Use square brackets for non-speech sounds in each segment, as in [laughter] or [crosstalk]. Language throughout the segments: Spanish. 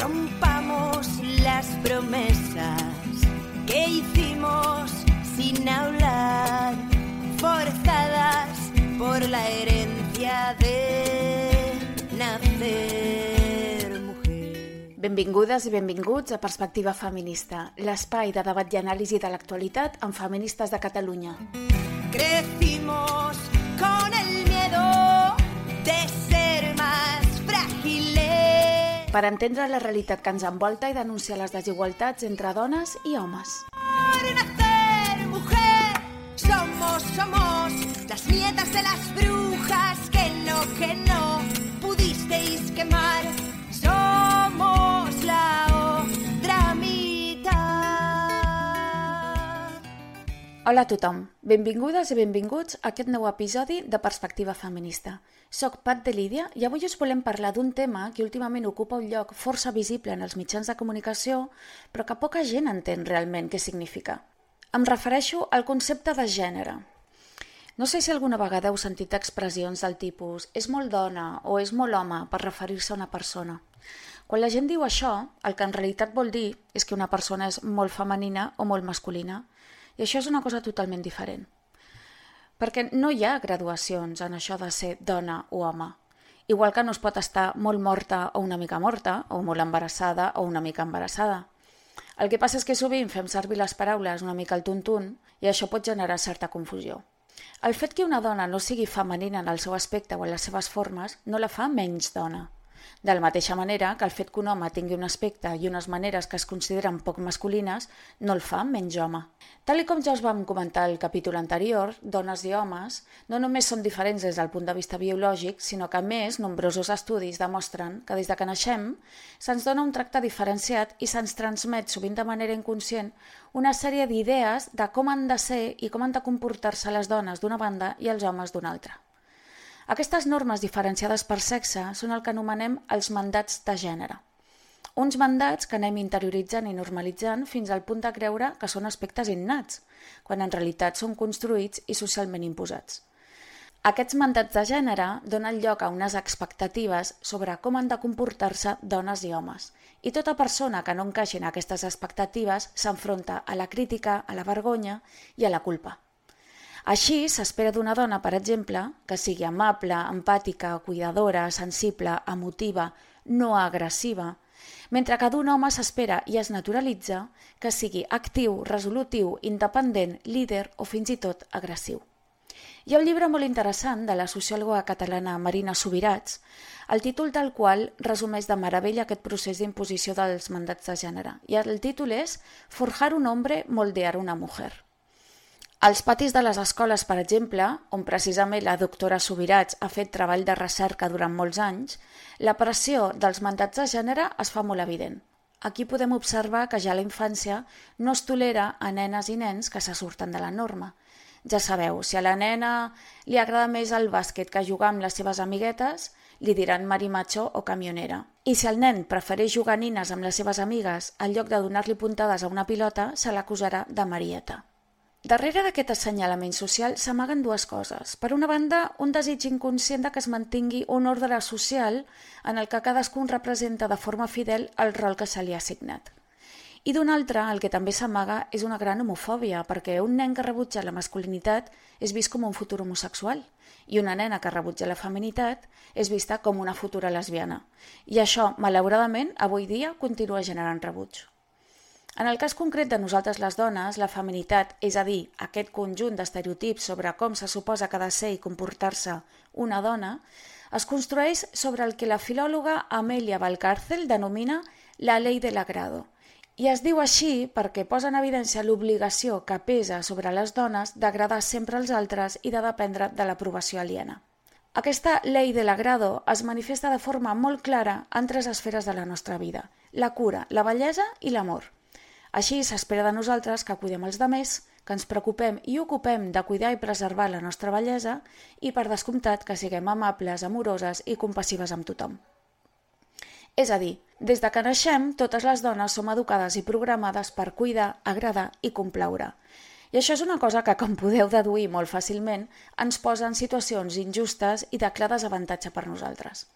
rompamos las promesas que hicimos sin hablar, forzadas por la herencia de nacer mujer. Benvingudes i benvinguts a Perspectiva Feminista, l'espai de debat i anàlisi de l'actualitat amb feministes de Catalunya. Crecimos Per entendre la realitat que ens envolta i denunciar les desigualtats entre dones i homes. Somos, somos las nietas de las brujas que no, que no Hola a tothom, benvingudes i benvinguts a aquest nou episodi de Perspectiva Feminista. Soc Pat de Lídia i avui us volem parlar d'un tema que últimament ocupa un lloc força visible en els mitjans de comunicació, però que poca gent entén realment què significa. Em refereixo al concepte de gènere. No sé si alguna vegada heu sentit expressions del tipus és molt dona o és molt home per referir-se a una persona. Quan la gent diu això, el que en realitat vol dir és que una persona és molt femenina o molt masculina, i això és una cosa totalment diferent. Perquè no hi ha graduacions en això de ser dona o home. Igual que no es pot estar molt morta o una mica morta, o molt embarassada o una mica embarassada. El que passa és que sovint fem servir les paraules una mica al tuntun i això pot generar certa confusió. El fet que una dona no sigui femenina en el seu aspecte o en les seves formes no la fa menys dona. De la mateixa manera que el fet que un home tingui un aspecte i unes maneres que es consideren poc masculines no el fa menys home. Tal com ja us vam comentar al capítol anterior, dones i homes no només són diferents des del punt de vista biològic, sinó que a més nombrosos estudis demostren que des de que naixem se'ns dona un tracte diferenciat i se'ns transmet sovint de manera inconscient una sèrie d'idees de com han de ser i com han de comportar-se les dones d'una banda i els homes d'una altra. Aquestes normes diferenciades per sexe són el que anomenem els mandats de gènere. Uns mandats que anem interioritzant i normalitzant fins al punt de creure que són aspectes innats, quan en realitat són construïts i socialment imposats. Aquests mandats de gènere donen lloc a unes expectatives sobre com han de comportar-se dones i homes, i tota persona que no encaixi en aquestes expectatives s'enfronta a la crítica, a la vergonya i a la culpa. Així, s'espera d'una dona, per exemple, que sigui amable, empàtica, cuidadora, sensible, emotiva, no agressiva, mentre que d'un home s'espera i es naturalitza que sigui actiu, resolutiu, independent, líder o fins i tot agressiu. Hi ha un llibre molt interessant de la sociòloga catalana Marina Subirats, el títol del qual resumeix de meravella aquest procés d'imposició dels mandats de gènere. I el títol és Forjar un hombre, moldear una mujer. Als patis de les escoles, per exemple, on precisament la doctora Subirats ha fet treball de recerca durant molts anys, la pressió dels mandats de gènere es fa molt evident. Aquí podem observar que ja a la infància no es tolera a nenes i nens que se surten de la norma. Ja sabeu, si a la nena li agrada més el bàsquet que jugar amb les seves amiguetes, li diran marimacho o camionera. I si el nen prefereix jugar nines amb les seves amigues en lloc de donar-li puntades a una pilota, se l'acusarà de marieta. Darrere d'aquest assenyalament social s'amaguen dues coses. Per una banda, un desig inconscient de que es mantingui un ordre social en el que cadascun representa de forma fidel el rol que se li ha assignat. I d'una altra, el que també s'amaga és una gran homofòbia, perquè un nen que rebutja la masculinitat és vist com un futur homosexual i una nena que rebutja la feminitat és vista com una futura lesbiana. I això, malauradament, avui dia continua generant rebuig. En el cas concret de nosaltres les dones, la feminitat, és a dir, aquest conjunt d'estereotips sobre com se suposa que ha de ser i comportar-se una dona, es construeix sobre el que la filòloga Amelia Valcárcel denomina la ley del agrado. I es diu així perquè posa en evidència l'obligació que pesa sobre les dones d'agradar sempre als altres i de dependre de l'aprovació aliena. Aquesta llei de l'agrado es manifesta de forma molt clara en tres esferes de la nostra vida, la cura, la bellesa i l'amor. Així s'espera de nosaltres que cuidem els demés, que ens preocupem i ocupem de cuidar i preservar la nostra bellesa i, per descomptat, que siguem amables, amoroses i compassives amb tothom. És a dir, des de que naixem, totes les dones som educades i programades per cuidar, agradar i complaure. I això és una cosa que, com podeu deduir molt fàcilment, ens posa en situacions injustes i de clar desavantatge per nosaltres.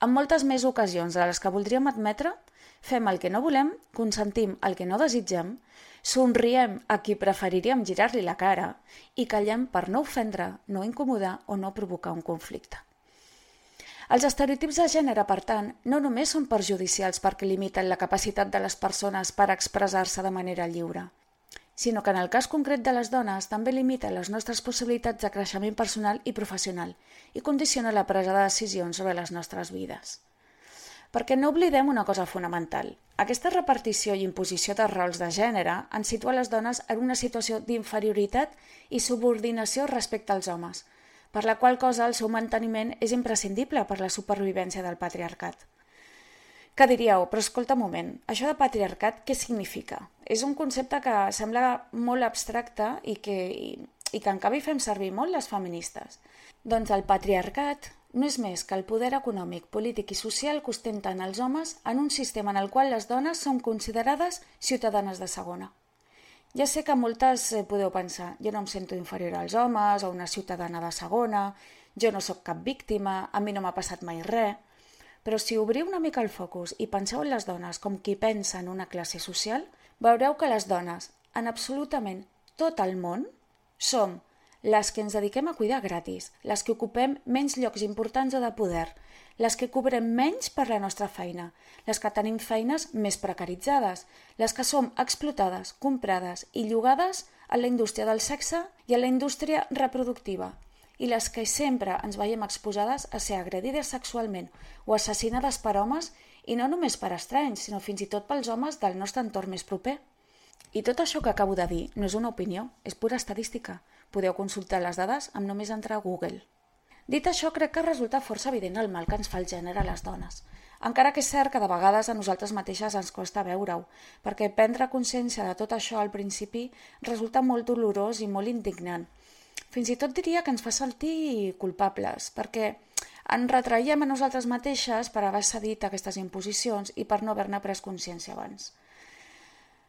en moltes més ocasions de les que voldríem admetre, fem el que no volem, consentim el que no desitgem, somriem a qui preferiríem girar-li la cara i callem per no ofendre, no incomodar o no provocar un conflicte. Els estereotips de gènere, per tant, no només són perjudicials perquè limiten la capacitat de les persones per expressar-se de manera lliure, sinó que en el cas concret de les dones també limita les nostres possibilitats de creixement personal i professional i condiciona la presa de decisions sobre les nostres vides. Perquè no oblidem una cosa fonamental. Aquesta repartició i imposició de rols de gènere ens situa les dones en una situació d'inferioritat i subordinació respecte als homes, per la qual cosa el seu manteniment és imprescindible per la supervivència del patriarcat. Que diríeu, però escolta un moment, això de patriarcat què significa? És un concepte que sembla molt abstracte i que, i, i que en canvi fem servir molt les feministes. Doncs el patriarcat no és més que el poder econòmic, polític i social que ostenten els homes en un sistema en el qual les dones són considerades ciutadanes de segona. Ja sé que moltes eh, podeu pensar, jo no em sento inferior als homes o una ciutadana de segona, jo no sóc cap víctima, a mi no m'ha passat mai res... Però si obriu una mica el focus i penseu en les dones com qui pensa en una classe social, veureu que les dones, en absolutament tot el món, som les que ens dediquem a cuidar gratis, les que ocupem menys llocs importants o de poder, les que cobrem menys per la nostra feina, les que tenim feines més precaritzades, les que som explotades, comprades i llogades a la indústria del sexe i a la indústria reproductiva, i les que sempre ens veiem exposades a ser agredides sexualment o assassinades per homes i no només per estranys, sinó fins i tot pels homes del nostre entorn més proper. I tot això que acabo de dir no és una opinió, és pura estadística. Podeu consultar les dades amb només entrar a Google. Dit això, crec que resulta força evident el mal que ens fa el gènere a les dones. Encara que és cert que de vegades a nosaltres mateixes ens costa veure-ho, perquè prendre consciència de tot això al principi resulta molt dolorós i molt indignant, fins i tot diria que ens fa sentir culpables, perquè ens retraiem a nosaltres mateixes per haver cedit aquestes imposicions i per no haver-ne pres consciència abans.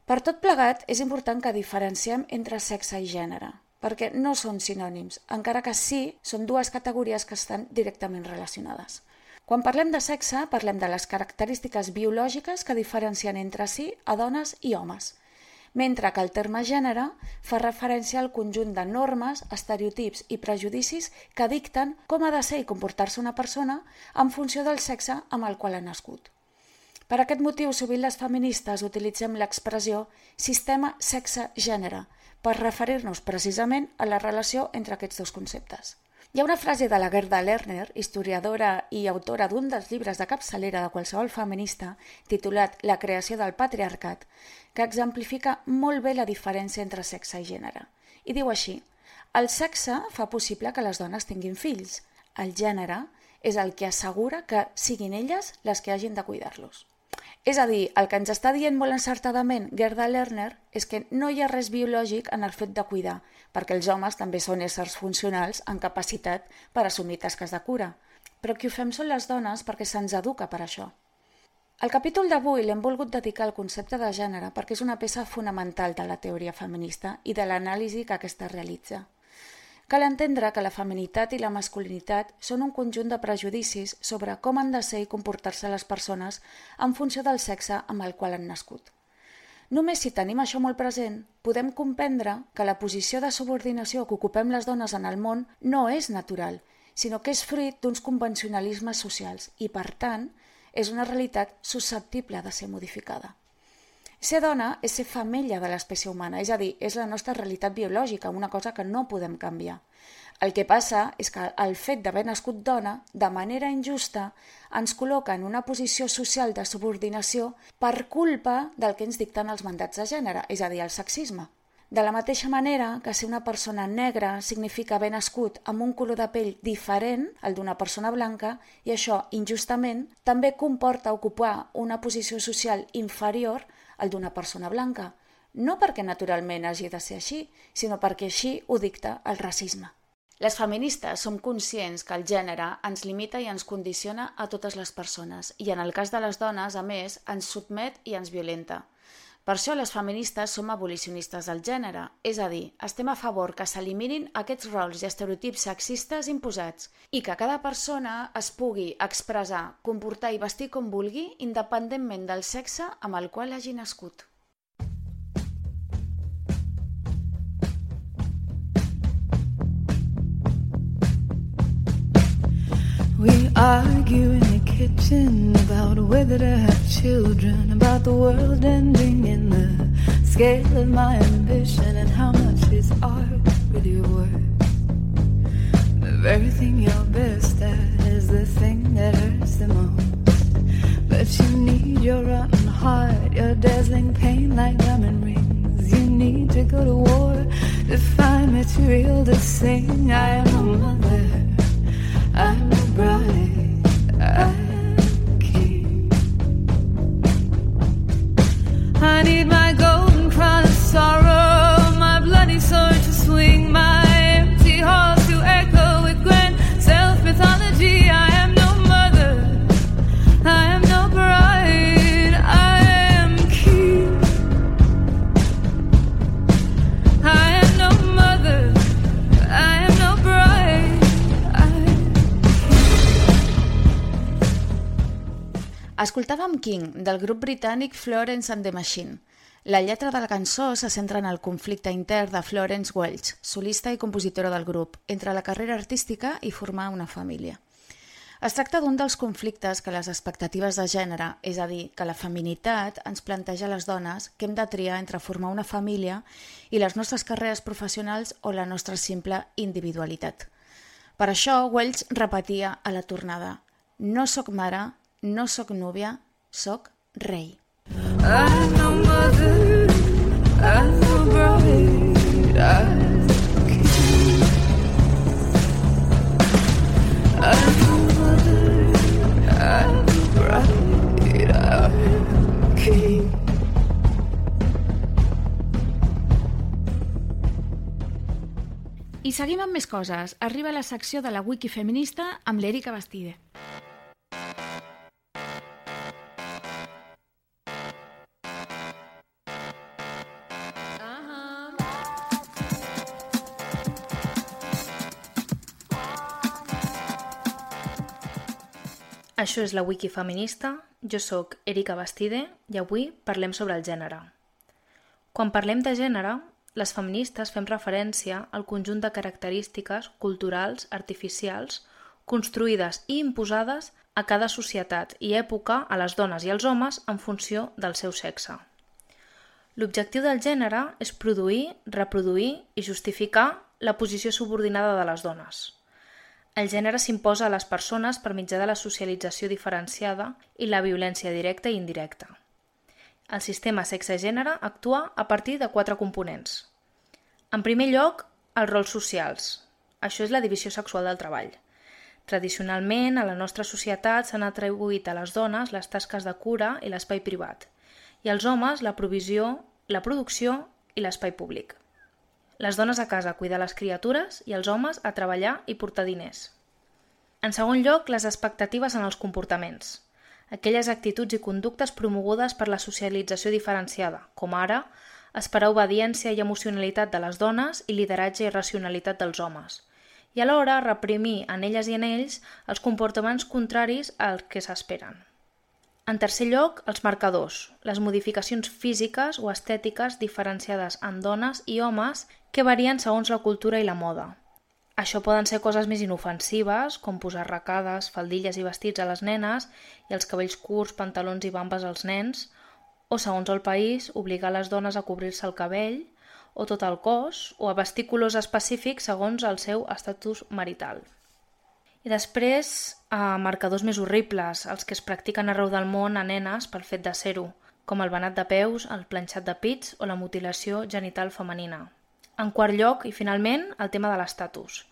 Per tot plegat, és important que diferenciem entre sexe i gènere, perquè no són sinònims, encara que sí són dues categories que estan directament relacionades. Quan parlem de sexe, parlem de les característiques biològiques que diferencien entre si a dones i homes – mentre que el terme gènere fa referència al conjunt de normes, estereotips i prejudicis que dicten com ha de ser i comportar-se una persona en funció del sexe amb el qual ha nascut. Per aquest motiu, sovint les feministes utilitzem l'expressió sistema sexe-gènere per referir-nos precisament a la relació entre aquests dos conceptes. Hi ha una frase de la Gerda Lerner, historiadora i autora d'un dels llibres de capçalera de qualsevol feminista, titulat La creació del patriarcat, que exemplifica molt bé la diferència entre sexe i gènere. I diu així, el sexe fa possible que les dones tinguin fills, el gènere és el que assegura que siguin elles les que hagin de cuidar-los. És a dir, el que ens està dient molt encertadament Gerda Lerner és que no hi ha res biològic en el fet de cuidar, perquè els homes també són éssers funcionals en capacitat per assumir tasques de cura. Però qui ho fem són les dones perquè se'ns educa per això. El capítol d'avui l'hem volgut dedicar al concepte de gènere perquè és una peça fonamental de la teoria feminista i de l'anàlisi que aquesta realitza. Cal entendre que la feminitat i la masculinitat són un conjunt de prejudicis sobre com han de ser i comportar-se les persones en funció del sexe amb el qual han nascut. Només si tenim això molt present, podem comprendre que la posició de subordinació que ocupem les dones en el món no és natural, sinó que és fruit d'uns convencionalismes socials i, per tant, és una realitat susceptible de ser modificada. Ser dona és ser femella de l'espècie humana, és a dir, és la nostra realitat biològica, una cosa que no podem canviar. El que passa és que el fet d'haver nascut dona, de manera injusta, ens col·loca en una posició social de subordinació per culpa del que ens dicten els mandats de gènere, és a dir, el sexisme. De la mateixa manera que ser una persona negra significa haver nascut amb un color de pell diferent al d'una persona blanca i això, injustament, també comporta ocupar una posició social inferior el d'una persona blanca, no perquè naturalment hagi de ser així, sinó perquè així ho dicta el racisme. Les feministes som conscients que el gènere ens limita i ens condiciona a totes les persones i en el cas de les dones, a més, ens sotmet i ens violenta. Per això les feministes som abolicionistes del gènere, és a dir, estem a favor que s'eliminin aquests rols i estereotips sexistes imposats i que cada persona es pugui expressar, comportar i vestir com vulgui independentment del sexe amb el qual hagi nascut. We argue kitchen about whether to have children, about the world ending in the scale of my ambition, and how much is art really worth. The very thing you're best at is the thing that hurts the most. But you need your rotten heart, your dazzling pain like diamond rings. You need to go to war to find material to sing. I am a mother. I'm a bride, I'm I need my golden crown of sorrow, Escoltàvem King, del grup britànic Florence and the Machine. La lletra de la cançó se centra en el conflicte intern de Florence Welch, solista i compositora del grup, entre la carrera artística i formar una família. Es tracta d'un dels conflictes que les expectatives de gènere, és a dir, que la feminitat ens planteja a les dones que hem de triar entre formar una família i les nostres carreres professionals o la nostra simple individualitat. Per això, Welch repetia a la tornada «No sóc mare, no sóc núvia, sóc rei». I seguim amb més coses. Arriba la secció de la Wiki Feminista amb l'Erika Bastide. Això és la Wiki Feminista, jo sóc Erika Bastide i avui parlem sobre el gènere. Quan parlem de gènere, les feministes fem referència al conjunt de característiques culturals, artificials, construïdes i imposades a cada societat i època a les dones i als homes en funció del seu sexe. L'objectiu del gènere és produir, reproduir i justificar la posició subordinada de les dones. El gènere s'imposa a les persones per mitjà de la socialització diferenciada i la violència directa i indirecta. El sistema sexe-gènere actua a partir de quatre components. En primer lloc, els rols socials. Això és la divisió sexual del treball. Tradicionalment, a la nostra societat s'han atribuït a les dones les tasques de cura i l'espai privat, i als homes la provisió, la producció i l'espai públic. Les dones a casa a cuidar les criatures i els homes a treballar i portar diners. En segon lloc, les expectatives en els comportaments. Aquelles actituds i conductes promogudes per la socialització diferenciada, com ara esperar obediència i emocionalitat de les dones i lideratge i racionalitat dels homes, i alhora reprimir en elles i en ells els comportaments contraris als que s'esperen. En tercer lloc, els marcadors, les modificacions físiques o estètiques diferenciades en dones i homes que varien segons la cultura i la moda. Això poden ser coses més inofensives, com posar arracades, faldilles i vestits a les nenes i els cabells curts, pantalons i bambes als nens, o segons el país, obligar les dones a cobrir-se el cabell o tot el cos, o a vestir colors específics segons el seu estatus marital. I després, eh, marcadors més horribles, els que es practiquen arreu del món a nenes pel fet de ser-ho, com el banat de peus, el planxat de pits o la mutilació genital femenina. En quart lloc, i finalment, el tema de l'estatus,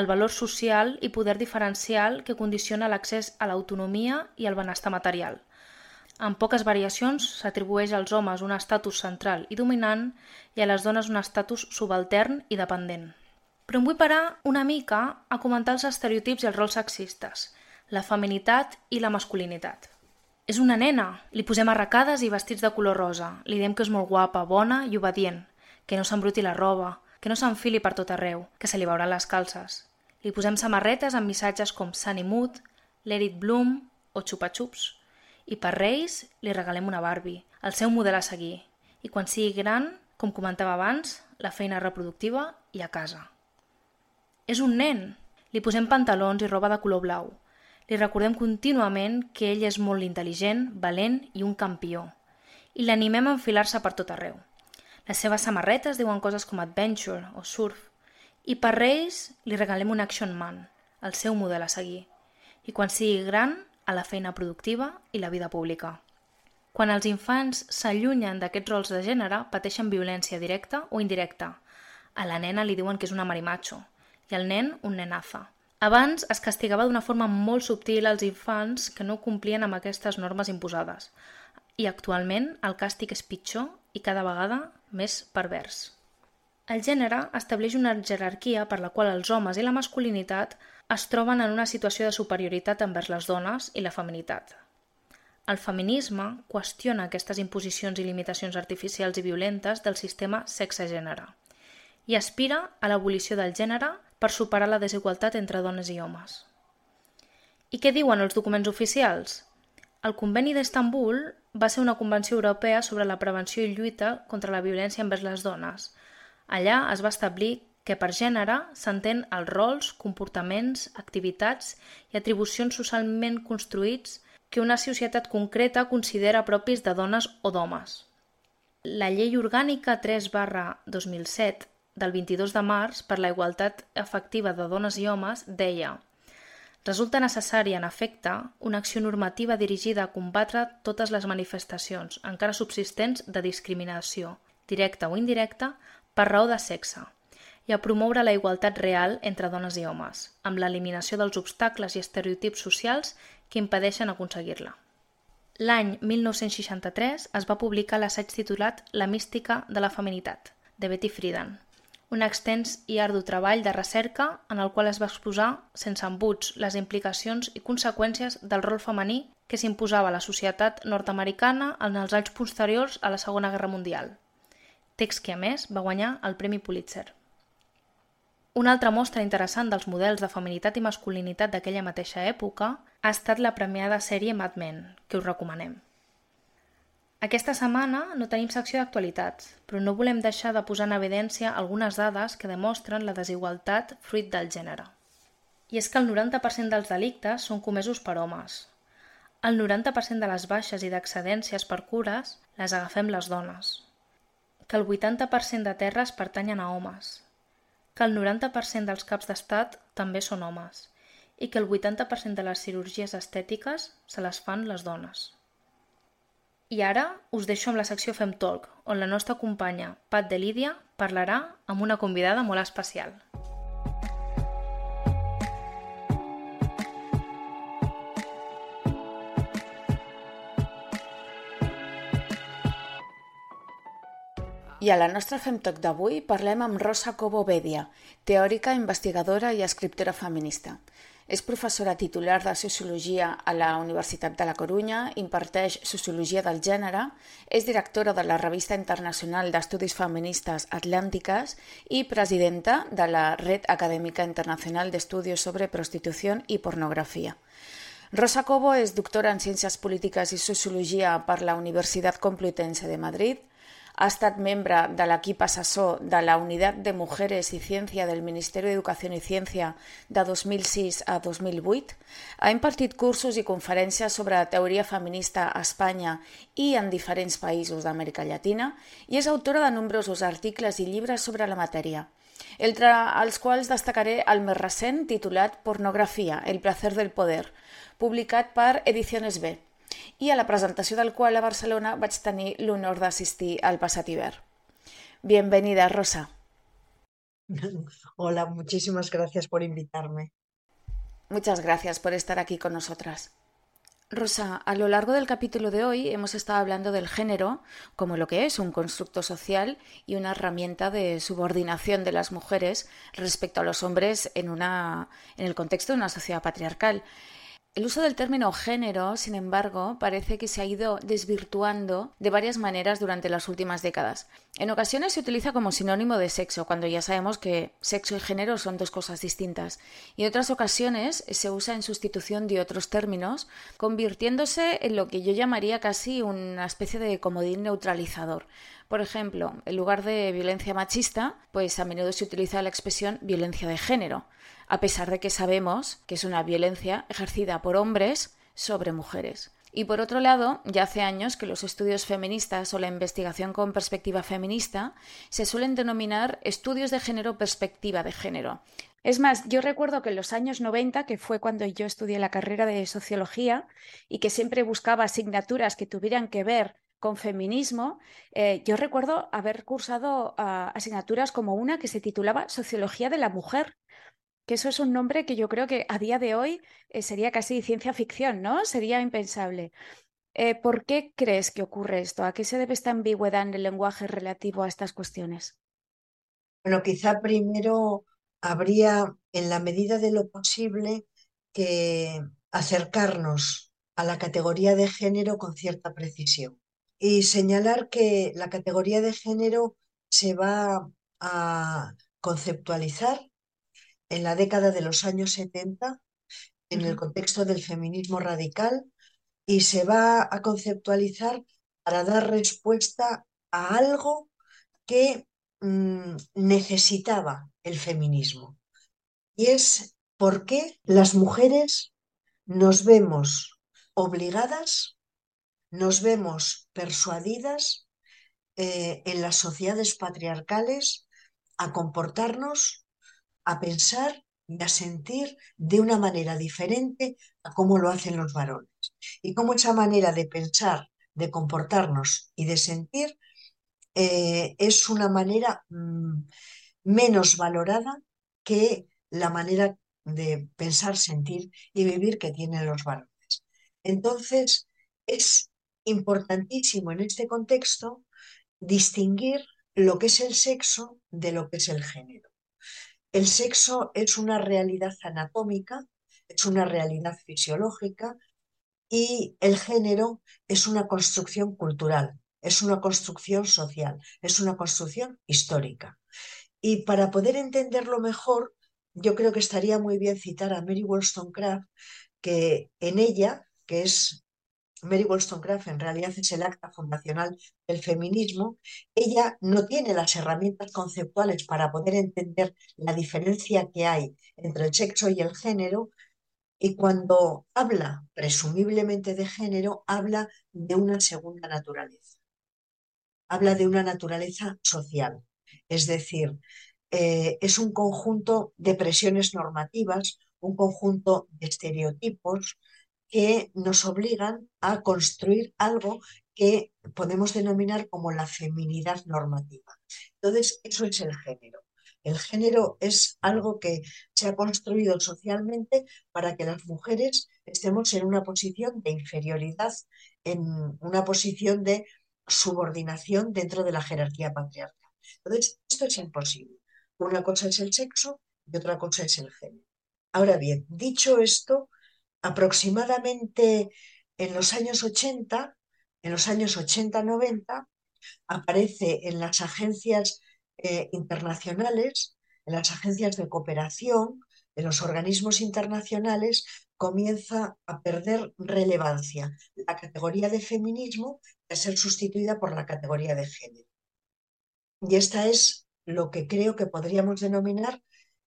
el valor social i poder diferencial que condiciona l'accés a l'autonomia i al benestar material. En poques variacions s'atribueix als homes un estatus central i dominant i a les dones un estatus subaltern i dependent. Però em vull parar una mica a comentar els estereotips i els rols sexistes, la feminitat i la masculinitat. És una nena. Li posem arracades i vestits de color rosa. Li diem que és molt guapa, bona i obedient, que no s'embruti la roba, que no s'enfili per tot arreu, que se li veuran les calces. Li posem samarretes amb missatges com Sunny Mood, Let It Bloom o Chupa Chups. I per Reis li regalem una Barbie, el seu model a seguir. I quan sigui gran, com comentava abans, la feina reproductiva i a casa. És un nen! Li posem pantalons i roba de color blau. Li recordem contínuament que ell és molt intel·ligent, valent i un campió. I l'animem a enfilar-se per tot arreu. Les seves samarretes diuen coses com adventure o surf. I per Reis li regalem un Action Man, el seu model a seguir. I quan sigui gran, a la feina productiva i la vida pública. Quan els infants s'allunyen d'aquests rols de gènere, pateixen violència directa o indirecta. A la nena li diuen que és una marimacho i el nen un nenaza. Abans es castigava d'una forma molt subtil als infants que no complien amb aquestes normes imposades i actualment el càstig és pitjor i cada vegada més pervers. El gènere estableix una jerarquia per la qual els homes i la masculinitat es troben en una situació de superioritat envers les dones i la feminitat. El feminisme qüestiona aquestes imposicions i limitacions artificials i violentes del sistema sexe-gènere i aspira a l'abolició del gènere per superar la desigualtat entre dones i homes. I què diuen els documents oficials? El Conveni d'Estambul va ser una convenció europea sobre la prevenció i lluita contra la violència envers les dones. Allà es va establir que per gènere s'entén els rols, comportaments, activitats i atribucions socialment construïts que una societat concreta considera propis de dones o d'homes. La Llei Orgànica 3 barra 2007 del 22 de març per la igualtat efectiva de dones i homes deia Resulta necessària, en efecte, una acció normativa dirigida a combatre totes les manifestacions encara subsistents de discriminació, directa o indirecta, per raó de sexe, i a promoure la igualtat real entre dones i homes, amb l'eliminació dels obstacles i estereotips socials que impedeixen aconseguir-la. L'any 1963 es va publicar l'assaig titulat La mística de la feminitat, de Betty Friedan, un extens i ardu treball de recerca en el qual es va exposar, sense embuts, les implicacions i conseqüències del rol femení que s'imposava a la societat nord-americana en els anys posteriors a la Segona Guerra Mundial. Text que, a més, va guanyar el Premi Pulitzer. Una altra mostra interessant dels models de feminitat i masculinitat d'aquella mateixa època ha estat la premiada sèrie Mad Men, que us recomanem. Aquesta setmana no tenim secció d'actualitats, però no volem deixar de posar en evidència algunes dades que demostren la desigualtat fruit del gènere. I és que el 90% dels delictes són comesos per homes. El 90% de les baixes i d'excedències per cures les agafem les dones. Que el 80% de terres pertanyen a homes. Que el 90% dels caps d'estat també són homes. I que el 80% de les cirurgies estètiques se les fan les dones. I ara us deixo amb la secció Fem Talk, on la nostra companya, Pat de Lídia, parlarà amb una convidada molt especial. I a la nostra Fem Talk d'avui parlem amb Rosa Cobo Bedia, teòrica, investigadora i escriptora feminista. És professora titular de Sociologia a la Universitat de la Corunya, imparteix Sociologia del Gènere, és directora de la Revista Internacional d'Estudis Feministes Atlàntiques i presidenta de la Red Acadèmica Internacional d'Estudios sobre Prostitució i Pornografia. Rosa Cobo és doctora en Ciències Polítiques i Sociologia per la Universitat Complutense de Madrid, ha estat membre de l'equip assessor de la Unitat de Mujeres i Ciència del Ministeri d'Educació i Ciència de 2006 a 2008. Ha impartit cursos i conferències sobre teoria feminista a Espanya i en diferents països d'Amèrica Llatina i és autora de nombrosos articles i llibres sobre la matèria entre els quals destacaré el més recent titulat Pornografia, el placer del poder, publicat per Ediciones B i a la presentació del qual a Barcelona vaig tenir l'honor d'assistir al passat hivern. Bienvenida, Rosa. [laughs] Hola, muchísimas gracias por invitarme. Muchas gracias por estar aquí con nosotras. Rosa, a lo largo del capítulo de hoy hemos estado hablando del género como lo que es un constructo social y una herramienta de subordinación de las mujeres respecto a los hombres en, una, en el contexto de una sociedad patriarcal. El uso del término género, sin embargo, parece que se ha ido desvirtuando de varias maneras durante las últimas décadas. En ocasiones se utiliza como sinónimo de sexo, cuando ya sabemos que sexo y género son dos cosas distintas. Y en otras ocasiones se usa en sustitución de otros términos, convirtiéndose en lo que yo llamaría casi una especie de comodín neutralizador. Por ejemplo, en lugar de violencia machista, pues a menudo se utiliza la expresión violencia de género a pesar de que sabemos que es una violencia ejercida por hombres sobre mujeres. Y por otro lado, ya hace años que los estudios feministas o la investigación con perspectiva feminista se suelen denominar estudios de género perspectiva de género. Es más, yo recuerdo que en los años 90, que fue cuando yo estudié la carrera de sociología y que siempre buscaba asignaturas que tuvieran que ver con feminismo, eh, yo recuerdo haber cursado ah, asignaturas como una que se titulaba Sociología de la Mujer, que eso es un nombre que yo creo que a día de hoy eh, sería casi ciencia ficción, ¿no? Sería impensable. Eh, ¿Por qué crees que ocurre esto? ¿A qué se debe esta ambigüedad en el lenguaje relativo a estas cuestiones? Bueno, quizá primero habría, en la medida de lo posible, que acercarnos a la categoría de género con cierta precisión y señalar que la categoría de género se va a conceptualizar en la década de los años 70 en el contexto del feminismo radical y se va a conceptualizar para dar respuesta a algo que mm, necesitaba el feminismo. Y es por qué las mujeres nos vemos obligadas, nos vemos persuadidas eh, en las sociedades patriarcales a comportarnos a pensar y a sentir de una manera diferente a cómo lo hacen los varones. Y cómo esa manera de pensar, de comportarnos y de sentir eh, es una manera mm, menos valorada que la manera de pensar, sentir y vivir que tienen los varones. Entonces, es importantísimo en este contexto distinguir lo que es el sexo de lo que es el género. El sexo es una realidad anatómica, es una realidad fisiológica y el género es una construcción cultural, es una construcción social, es una construcción histórica. Y para poder entenderlo mejor, yo creo que estaría muy bien citar a Mary Wollstonecraft, que en ella, que es Mary Wollstonecraft en realidad es el acta fundacional del feminismo, ella no tiene las herramientas conceptuales para poder entender la diferencia que hay entre el sexo y el género, y cuando habla presumiblemente de género, habla de una segunda naturaleza. Habla de una naturaleza social, es decir, eh, es un conjunto de presiones normativas, un conjunto de estereotipos, que nos obligan a construir algo que podemos denominar como la feminidad normativa. Entonces, eso es el género. El género es algo que se ha construido socialmente para que las mujeres estemos en una posición de inferioridad, en una posición de subordinación dentro de la jerarquía patriarcal. Entonces, esto es imposible. Una cosa es el sexo y otra cosa es el género. Ahora bien, dicho esto, aproximadamente en los años 80, en los años 80-90, aparece en las agencias eh, internacionales, en las agencias de cooperación, en los organismos internacionales, comienza a perder relevancia la categoría de feminismo a ser sustituida por la categoría de género. Y esta es lo que creo que podríamos denominar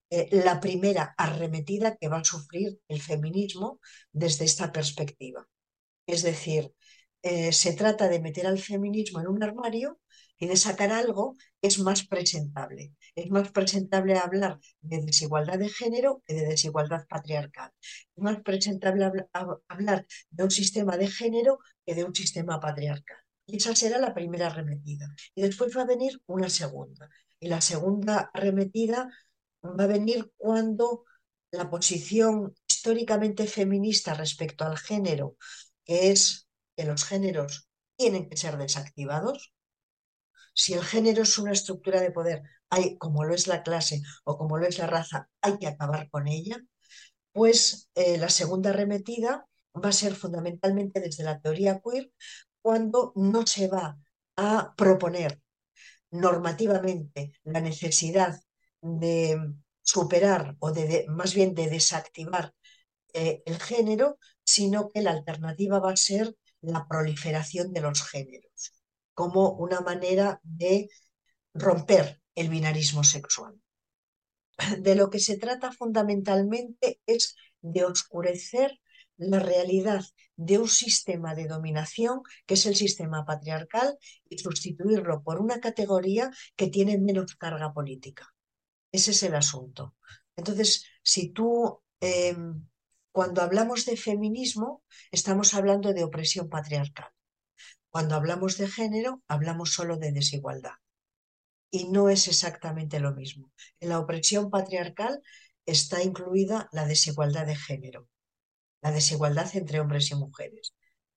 eh, la primera arremetida que va a sufrir el feminismo desde esta perspectiva. Es decir, eh, se trata de meter al feminismo en un armario y de sacar algo que es más presentable. Es más presentable hablar de desigualdad de género que de desigualdad patriarcal. Es más presentable hablar de un sistema de género que de un sistema patriarcal. Y esa será la primera arremetida. Y después va a venir una segunda. Y la segunda arremetida va a venir cuando la posición históricamente feminista respecto al género, que es que los géneros tienen que ser desactivados. Si el género es una estructura de poder, hay, como lo es la clase o como lo es la raza, hay que acabar con ella. pues eh, la segunda arremetida va a ser fundamentalmente desde la teoría queer, cuando no se va a proponer normativamente la necesidad de superar o de, más bien de desactivar eh, el género, sino que la alternativa va a ser la proliferación de los géneros, como una manera de romper el binarismo sexual. De lo que se trata fundamentalmente es de oscurecer la realidad de un sistema de dominación que es el sistema patriarcal y sustituirlo por una categoría que tiene menos carga política. Ese es el asunto. Entonces, si tú, em, cuando hablamos de feminismo, estamos hablando de opresión patriarcal. Cuando hablamos de género, hablamos solo de desigualdad. Y no es exactamente lo mismo. En la opresión patriarcal está incluida la desigualdad de género la desigualdad entre hombres y mujeres.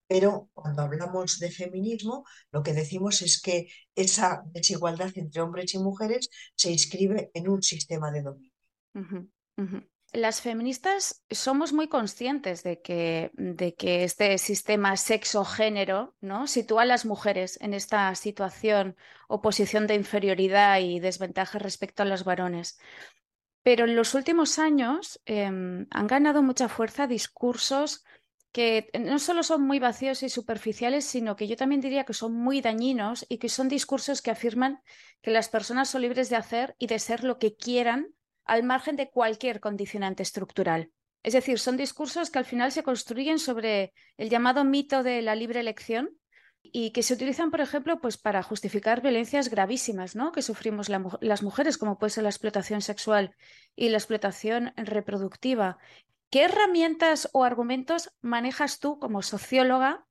Pero cuando hablamos de feminismo, lo que decimos es que esa desigualdad entre hombres y mujeres se inscribe en un sistema de dominio. Las feministas somos muy conscientes de que, de que este sistema sexo-género ¿no? sitúa a las mujeres en esta situación o posición de inferioridad y desventaja respecto a los varones. Pero en los últimos años em, han ganado mucha fuerza discursos que no solo son muy vacíos y superficiales, sino que yo también diría que son muy dañinos y que son discursos que afirman que las personas son libres de hacer y de ser lo que quieran al margen de cualquier condicionante estructural. Es decir, son discursos que al final se construyen sobre el llamado mito de la libre elección, y que se utilizan, por ejemplo, pues para justificar violencias gravísimas ¿no? que sufrimos las mujeres, como puede ser la explotación sexual y la explotación reproductiva. ¿Qué herramientas o argumentos manejas tú como socióloga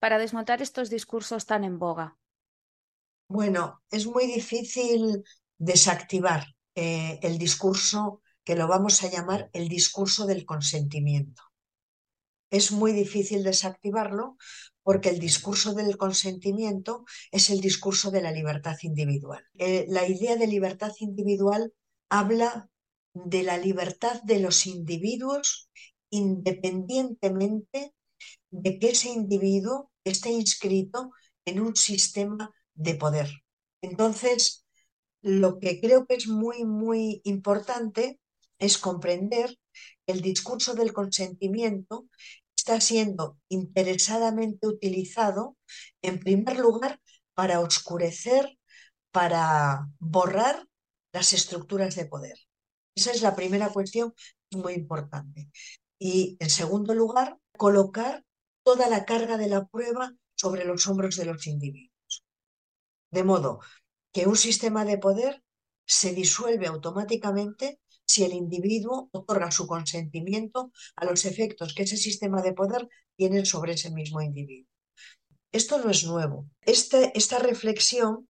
para desmontar estos discursos tan en boga? Bueno, es muy difícil desactivar eh, el discurso que lo vamos a llamar el discurso del consentimiento. Es muy difícil desactivarlo porque el discurso del consentimiento es el discurso de la libertad individual. Eh, la idea de libertad individual habla de la libertad de los individuos independientemente de que ese individuo esté inscrito en un sistema de poder. Entonces, lo que creo que es muy, muy importante es comprender el discurso del consentimiento está siendo interesadamente utilizado, en primer lugar, para oscurecer, para borrar las estructuras de poder. Esa es la primera cuestión muy importante. Y, en segundo lugar, colocar toda la carga de la prueba sobre los hombros de los individuos. De modo que un sistema de poder se disuelve automáticamente si el individuo otorga su consentimiento a los efectos que ese sistema de poder tiene sobre ese mismo individuo. Esto no es nuevo. Este, esta reflexión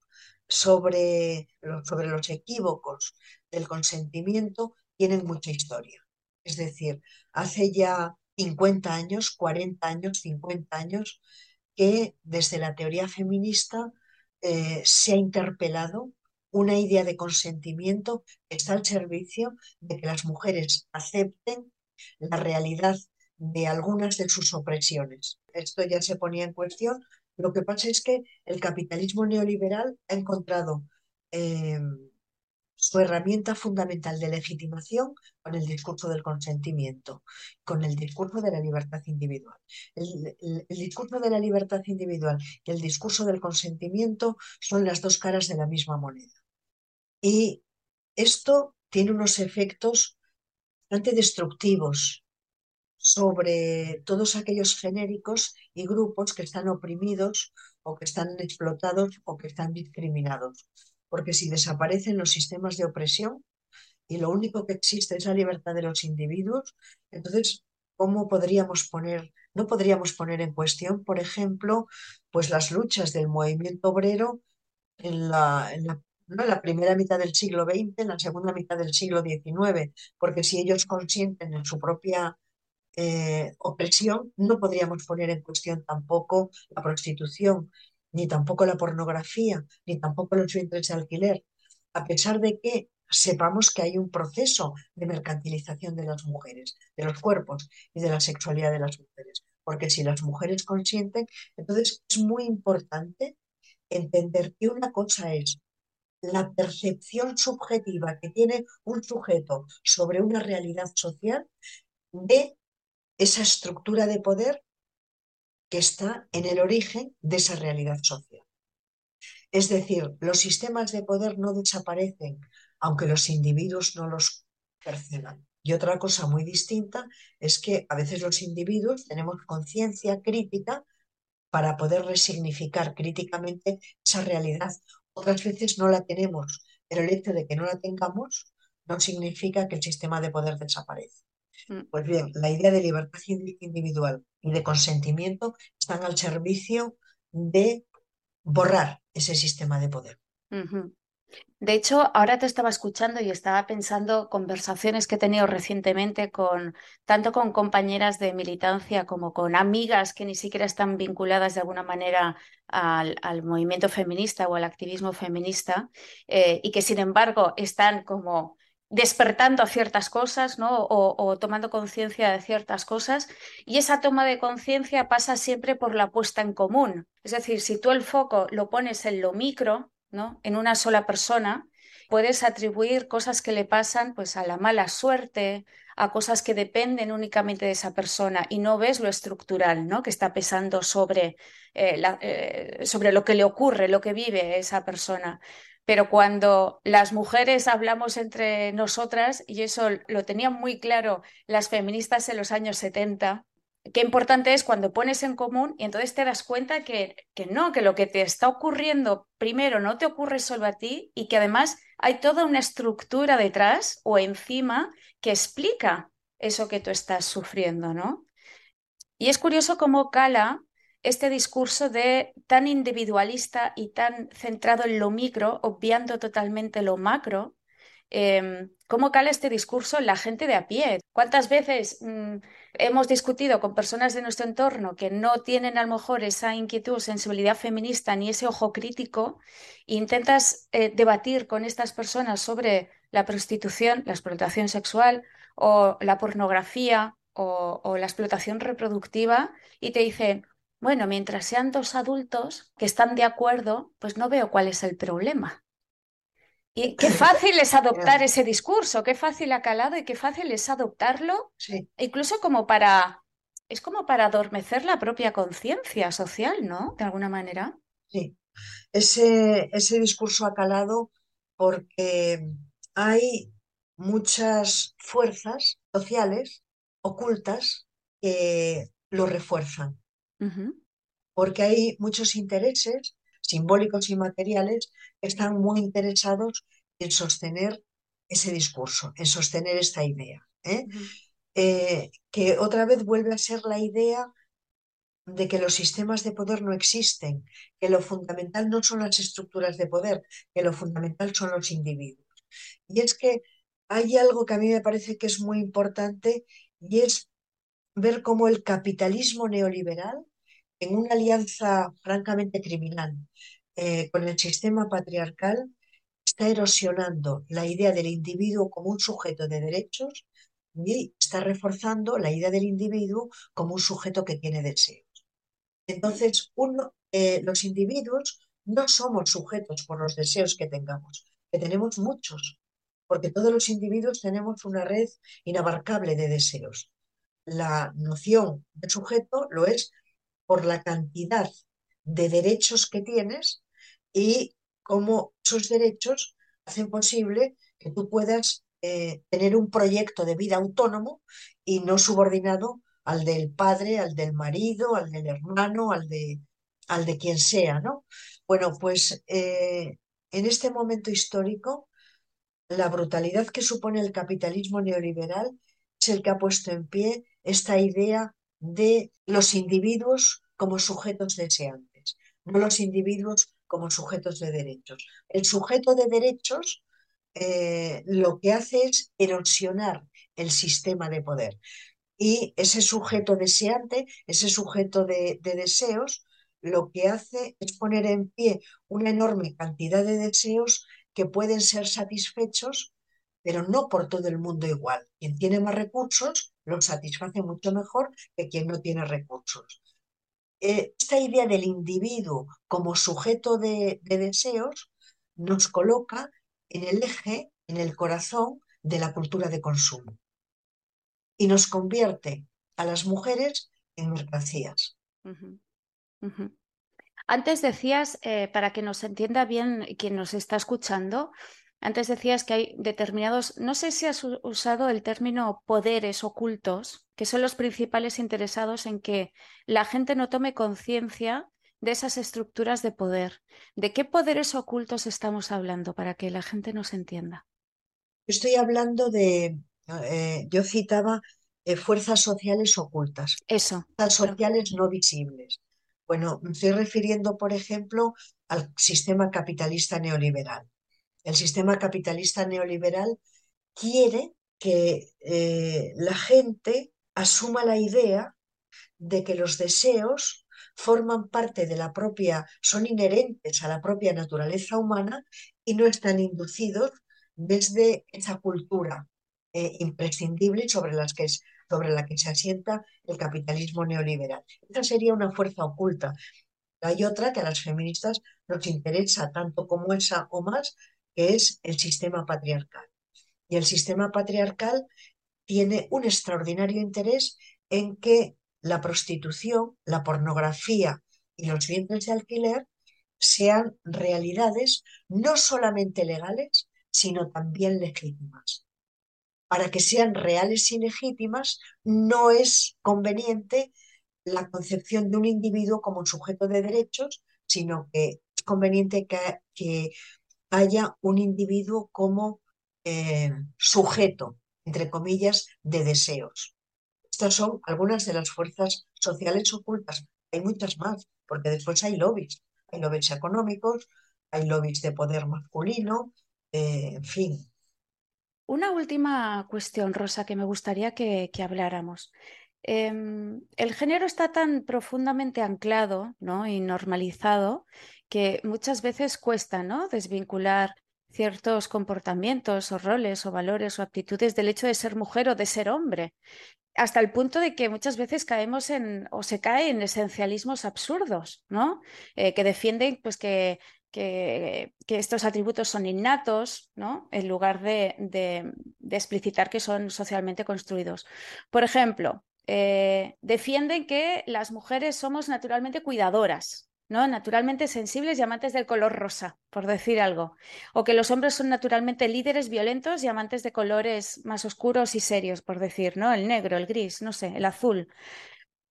sobre, sobre los equívocos del consentimiento tiene mucha historia. Es decir, hace ya 50 años, 40 años, 50 años, que desde la teoría feminista eh, se ha interpelado una idea de consentimiento que está al servicio de que las mujeres acepten la realidad de algunas de sus opresiones. Esto ya se ponía en cuestión. Lo que pasa es que el capitalismo neoliberal ha encontrado em, su herramienta fundamental de legitimación con el discurso del consentimiento, con el discurso de la libertad individual. el, discurso de la libertad individual y el discurso del consentimiento son las dos caras de la misma moneda. Y esto tiene unos efectos bastante destructivos sobre todos aquellos genéricos y grupos que están oprimidos o que están explotados o que están discriminados. Porque si desaparecen los sistemas de opresión y lo único que existe es la libertad de los individuos, entonces, ¿cómo podríamos poner, no podríamos poner en cuestión, por ejemplo, pues las luchas del movimiento obrero en la, en la ¿no? la primera mitad del siglo XX, en la segunda mitad del siglo XIX, porque si ellos consienten en su propia eh, opresión, no podríamos poner en cuestión tampoco la prostitución, ni tampoco la pornografía, ni tampoco los vientres de alquiler, a pesar de que sepamos que hay un proceso de mercantilización de las mujeres, de los cuerpos y de la sexualidad de las mujeres. Porque si las mujeres consienten, entonces es muy importante entender que una cosa es la percepción subjetiva que tiene un sujeto sobre una realidad social de esa estructura de poder que está en el origen de esa realidad social. Es decir, los sistemas de poder no desaparecen aunque los individuos no los perciban. Y otra cosa muy distinta es que a veces los individuos tenemos conciencia crítica para poder resignificar críticamente esa realidad. Otras veces no la tenemos, pero el hecho de que no la tengamos no significa que el sistema de poder desaparece. Mm. Pues bien, la idea de libertad individual y de consentimiento están al servicio de borrar ese sistema de poder. De hecho, ahora te estaba escuchando y estaba pensando conversaciones que he tenido recientemente con tanto con compañeras de militancia como con amigas que ni siquiera están vinculadas de alguna manera al, movimiento feminista o al activismo feminista eh, y que sin embargo están como despertando a ciertas cosas, ¿no? O, tomando conciencia de ciertas cosas. Y esa toma de conciencia pasa siempre por la puesta en común. Es decir, si tú el foco lo pones en lo micro, ¿no? En una sola persona, puedes atribuir cosas que le pasan pues a la mala suerte, a cosas que dependen únicamente de esa persona y no ves lo estructural, ¿no? Que está pesando sobre, eh, eh, sobre lo que le ocurre, lo que vive esa persona. Pero cuando las mujeres hablamos entre nosotras, y eso lo tenían muy claro las feministas en los años 70, qué importante es cuando pones en común y entonces te das cuenta que, que, no, que lo que te está ocurriendo primero no te ocurre solo a ti y que además hay toda una estructura detrás o encima que explica eso que tú estás sufriendo, ¿no? Y es curioso cómo cala este discurso de tan individualista y tan centrado en lo micro, obviando totalmente lo macro, em, ¿cómo cala este discurso en la gente de a pie? ¿Cuántas veces mm, hemos discutido con personas de nuestro entorno que no tienen a lo mejor esa inquietud sensibilidad feminista ni ese ojo crítico e intentas eh, debatir con estas personas sobre la prostitución, la explotación sexual o la pornografía o, o la explotación reproductiva y te dicen, bueno, mientras sean dos adultos que están de acuerdo, pues no veo cuál es el problema. Y qué [laughs] fácil es adoptar ese discurso, qué fácil ha calado y qué fácil es adoptarlo, incluso como para, es como para adormecer la propia conciencia social, ¿no? De alguna manera. Sí, ese, ese discurso ha calado porque hay muchas fuerzas sociales ocultas que lo refuerzan porque hay muchos intereses simbólicos y materiales que están muy interesados en sostener ese discurso, en sostener esta idea. ¿eh? Eh, que otra vez vuelve a ser la idea de que los sistemas de poder no existen, que lo fundamental no son las estructuras de poder, que lo fundamental son los individuos. Y es que hay algo que a mí me parece que es muy importante y es ver cómo el capitalismo neoliberal en una alianza francamente criminal eh, con el sistema patriarcal, está erosionando la idea del individuo como un sujeto de derechos y está reforzando la idea del individuo como un sujeto que tiene deseos. Entonces, uno, eh, los individuos no somos sujetos por los deseos que tengamos, que tenemos muchos, porque todos los individuos tenemos una red inabarcable de deseos. La noción de sujeto lo es por la cantidad de derechos que tienes y cómo esos derechos hacen posible que tú puedas eh, tener un proyecto de vida autónomo y no subordinado al del padre, al del marido, al del hermano, al de, al de quien sea, ¿no? Bueno, pues eh, en este momento histórico, la brutalidad que supone el capitalismo neoliberal es el que ha puesto en pie esta idea de los individuos como sujetos deseantes, no los individuos como sujetos de derechos. El sujeto de derechos eh, lo que hace es erosionar el sistema de poder. Y ese sujeto deseante, ese sujeto de, de deseos, lo que hace es poner en pie una enorme cantidad de deseos que pueden ser satisfechos pero no por todo el mundo igual. Quien tiene más recursos lo satisface mucho mejor que quien no tiene recursos. Eh, esta idea del individuo como sujeto de, de deseos nos coloca en el eje, en el corazón de la cultura de consumo y nos convierte a las mujeres en mercancías. Antes decías, eh, para que nos entienda bien quien nos está escuchando, antes decías que hay determinados, no sé si has usado el término poderes ocultos, que son los principales interesados en que la gente no tome conciencia de esas estructuras de poder. ¿De qué poderes ocultos estamos hablando para que la gente nos entienda? Estoy hablando de, eh, yo citaba eh, fuerzas sociales ocultas, Eso. fuerzas sociales no visibles. Bueno, me estoy refiriendo, por ejemplo, al sistema capitalista neoliberal. El sistema capitalista neoliberal quiere que eh, la gente asuma la idea de que los deseos forman parte de la propia, son inherentes a la propia naturaleza humana y no están inducidos desde esa cultura eh, imprescindible sobre, que sobre la que se asienta el capitalismo neoliberal. Esa sería una fuerza oculta. Hay otra que a las feministas nos interesa tanto como esa o más, que es el sistema patriarcal. Y el sistema patriarcal tiene un extraordinario interés en que la prostitución, la pornografía y los vientres de alquiler sean realidades no solamente legales, sino también legítimas. Para que sean reales y legítimas, no es conveniente la concepción de un individuo como sujeto de derechos, sino que es conveniente que haya un individuo como eh, sujeto, entre comillas, de deseos. Estas son algunas de las fuerzas sociales ocultas. Hay muchas más, porque después hay lobbies. Hay lobbies económicos, hay lobbies de poder masculino, eh, en fin. Una última cuestión, Rosa, que me gustaría que, que habláramos. Em, el género está tan profundamente anclado, ¿no? y normalizado que muchas veces cuesta, ¿no? desvincular ciertos comportamientos o roles o valores o actitudes del hecho de ser mujer o de ser hombre, hasta el punto de que muchas veces caemos en o se cae en esencialismos absurdos, ¿no? Eh, que defienden pues que que, estos atributos son innatos, ¿no? En lugar de, de, de, explicitar que son socialmente construidos. Por ejemplo, eh, defienden que las mujeres somos naturalmente cuidadoras, Naturalmente sensibles y amantes del color rosa, por decir algo. O que los hombres son naturalmente líderes violentos y amantes de colores más oscuros y serios, por decir, ¿no? El negro, el gris, no sé, el azul.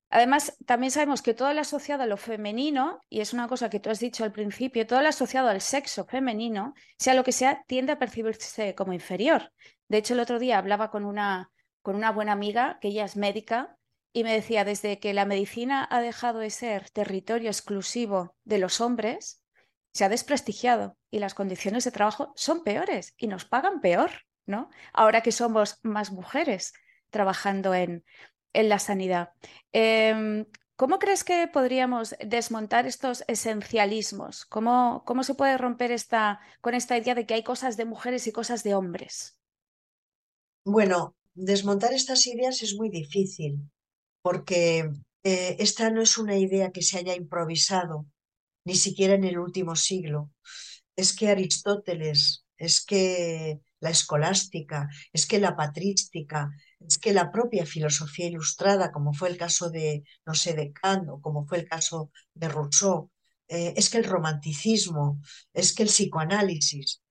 Además, también sabemos que todo lo asociado a lo femenino, y es una cosa que tú has dicho al principio, todo lo asociado al sexo femenino, sea lo que sea, tiende a percibirse como inferior. De hecho, el otro día hablaba con una, con una buena amiga, que ella es médica, y me decía, desde que la medicina ha dejado de ser territorio exclusivo de los hombres, se ha desprestigiado y las condiciones de trabajo son peores y nos pagan peor, ¿no? Ahora que somos más mujeres trabajando en, en la sanidad. Eh, ¿Cómo crees que podríamos desmontar estos esencialismos? ¿Cómo, ¿Cómo, se puede romper esta, con esta idea de que hay cosas de mujeres y cosas de hombres? Bueno, desmontar estas ideas es muy difícil porque eh, esta no es una idea que se haya improvisado, ni siquiera en el último siglo. Es que Aristóteles, es que la escolástica, es que la patrística, es que la propia filosofía ilustrada, como fue el caso de, no sé, de Kant o como fue el caso de Rousseau, eh, es que el romanticismo, es que el psicoanálisis,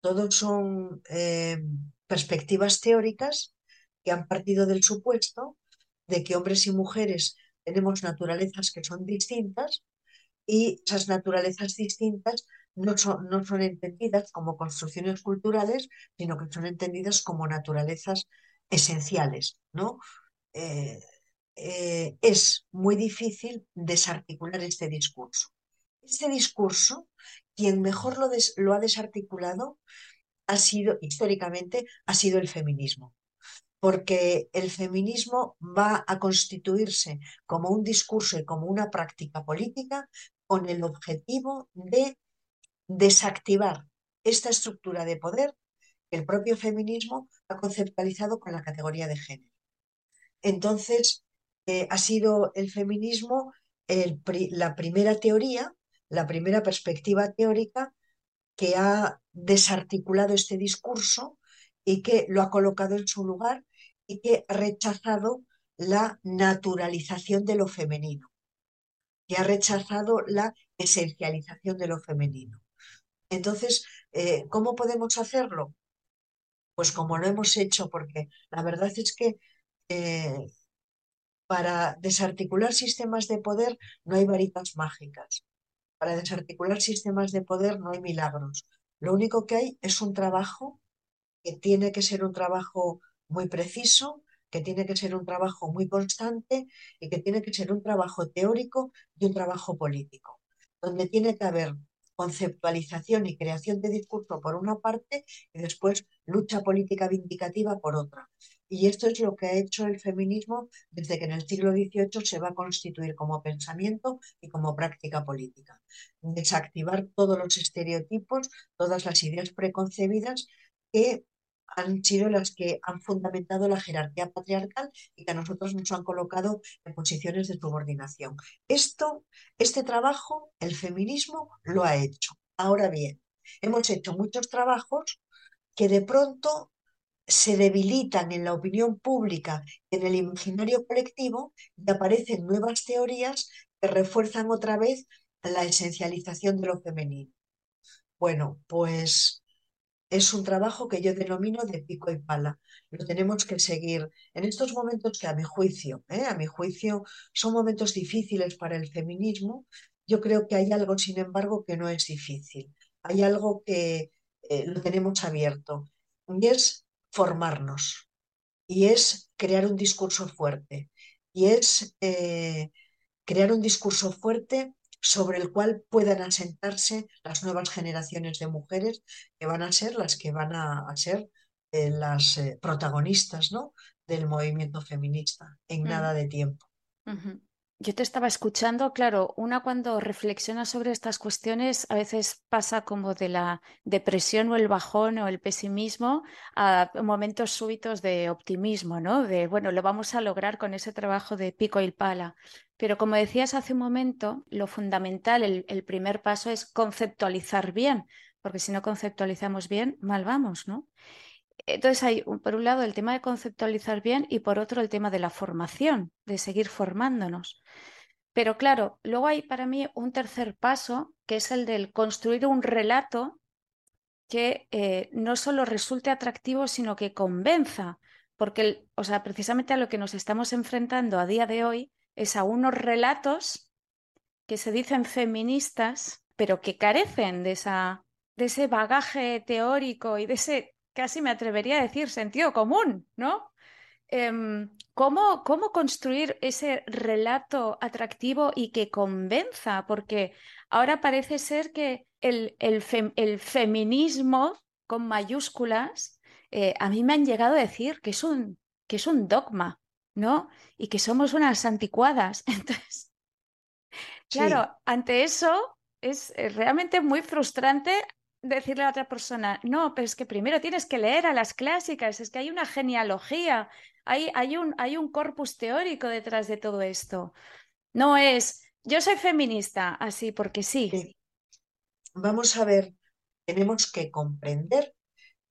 todos son eh, perspectivas teóricas que han partido del supuesto de que hombres y mujeres tenemos naturalezas que son distintas y esas naturalezas distintas no son, no son entendidas como construcciones culturales, sino que son entendidas como naturalezas esenciales, ¿no? Eh, eh, es muy difícil desarticular este discurso. Este discurso, quien mejor lo, des, lo ha desarticulado ha sido, históricamente, ha sido el feminismo porque el feminismo va a constituirse como un discurso y como una práctica política con el objetivo de desactivar esta estructura de poder que el propio feminismo ha conceptualizado con la categoría de género. Entonces, eh, ha sido el feminismo la primera teoría, la primera perspectiva teórica que ha desarticulado este discurso y que lo ha colocado en su lugar que ha rechazado la naturalización de lo femenino, que ha rechazado la esencialización de lo femenino. Entonces, eh, ¿cómo podemos hacerlo? Pues como lo hemos hecho, porque la verdad es que eh, para desarticular sistemas de poder no hay varitas mágicas. Para desarticular sistemas de poder no hay milagros. Lo único que hay es un trabajo que tiene que ser un trabajo muy preciso, que tiene que ser un trabajo muy constante y que tiene que ser un trabajo teórico y un trabajo político, donde tiene que haber conceptualización y creación de discurso por una parte y después lucha política vindicativa por otra. Y esto es lo que ha hecho el feminismo desde que en el siglo XVIII se va a constituir como pensamiento y como práctica política. Desactivar todos los estereotipos, todas las ideas preconcebidas que han sido las que han fundamentado la jerarquía patriarcal y que a nosotros nos han colocado en posiciones de subordinación. Esto, este trabajo, el feminismo lo ha hecho. Ahora bien, hemos hecho muchos trabajos que de pronto se debilitan en la opinión pública, en el imaginario colectivo y aparecen nuevas teorías que refuerzan otra vez la esencialización de lo femenino. Bueno, pues es un trabajo que yo denomino de pico y pala. Lo tenemos que seguir en estos momentos que a mi juicio, ¿eh? a mi juicio son momentos difíciles para el feminismo. Yo creo que hay algo, sin embargo, que no es difícil. Hay algo que eh, lo tenemos abierto y es formarnos y es crear un discurso fuerte y es eh, crear un discurso fuerte sobre el cual puedan asentarse las nuevas generaciones de mujeres que van a ser las que van a, ser eh, las eh, protagonistas ¿no? del movimiento feminista en nada de tiempo. Yo te estaba escuchando, claro, una cuando reflexiona sobre estas cuestiones a veces pasa como de la depresión o el bajón o el pesimismo a momentos súbitos de optimismo, ¿no? De, bueno, lo vamos a lograr con ese trabajo de pico y pala. Pero como decías hace un momento, lo fundamental, el, el primer paso es conceptualizar bien, porque si no conceptualizamos bien, mal vamos, ¿no? Entonces hay, por un lado, el tema de conceptualizar bien y por otro, el tema de la formación, de seguir formándonos. Pero claro, luego hay para mí un tercer paso, que es el del construir un relato que eh, no solo resulte atractivo, sino que convenza, porque, o sea, precisamente a lo que nos estamos enfrentando a día de hoy es a unos relatos que se dicen feministas, pero que carecen de, esa, de ese bagaje teórico y de ese casi me atrevería a decir sentido común, ¿no? Em, ¿cómo, ¿Cómo construir ese relato atractivo y que convenza? Porque ahora parece ser que el, el, feminismo con mayúsculas, eh, a mí me han llegado a decir que es un, que es un dogma, ¿no? Y que somos unas anticuadas. [laughs] Entonces, claro, ante eso es realmente muy frustrante decirle a otra persona, no, pero es que primero tienes que leer a las clásicas, es que hay una genealogía, hay, hay, un, hay un corpus teórico detrás de todo esto. No es, yo soy feminista, así porque sí. Vamos a ver, tenemos que comprender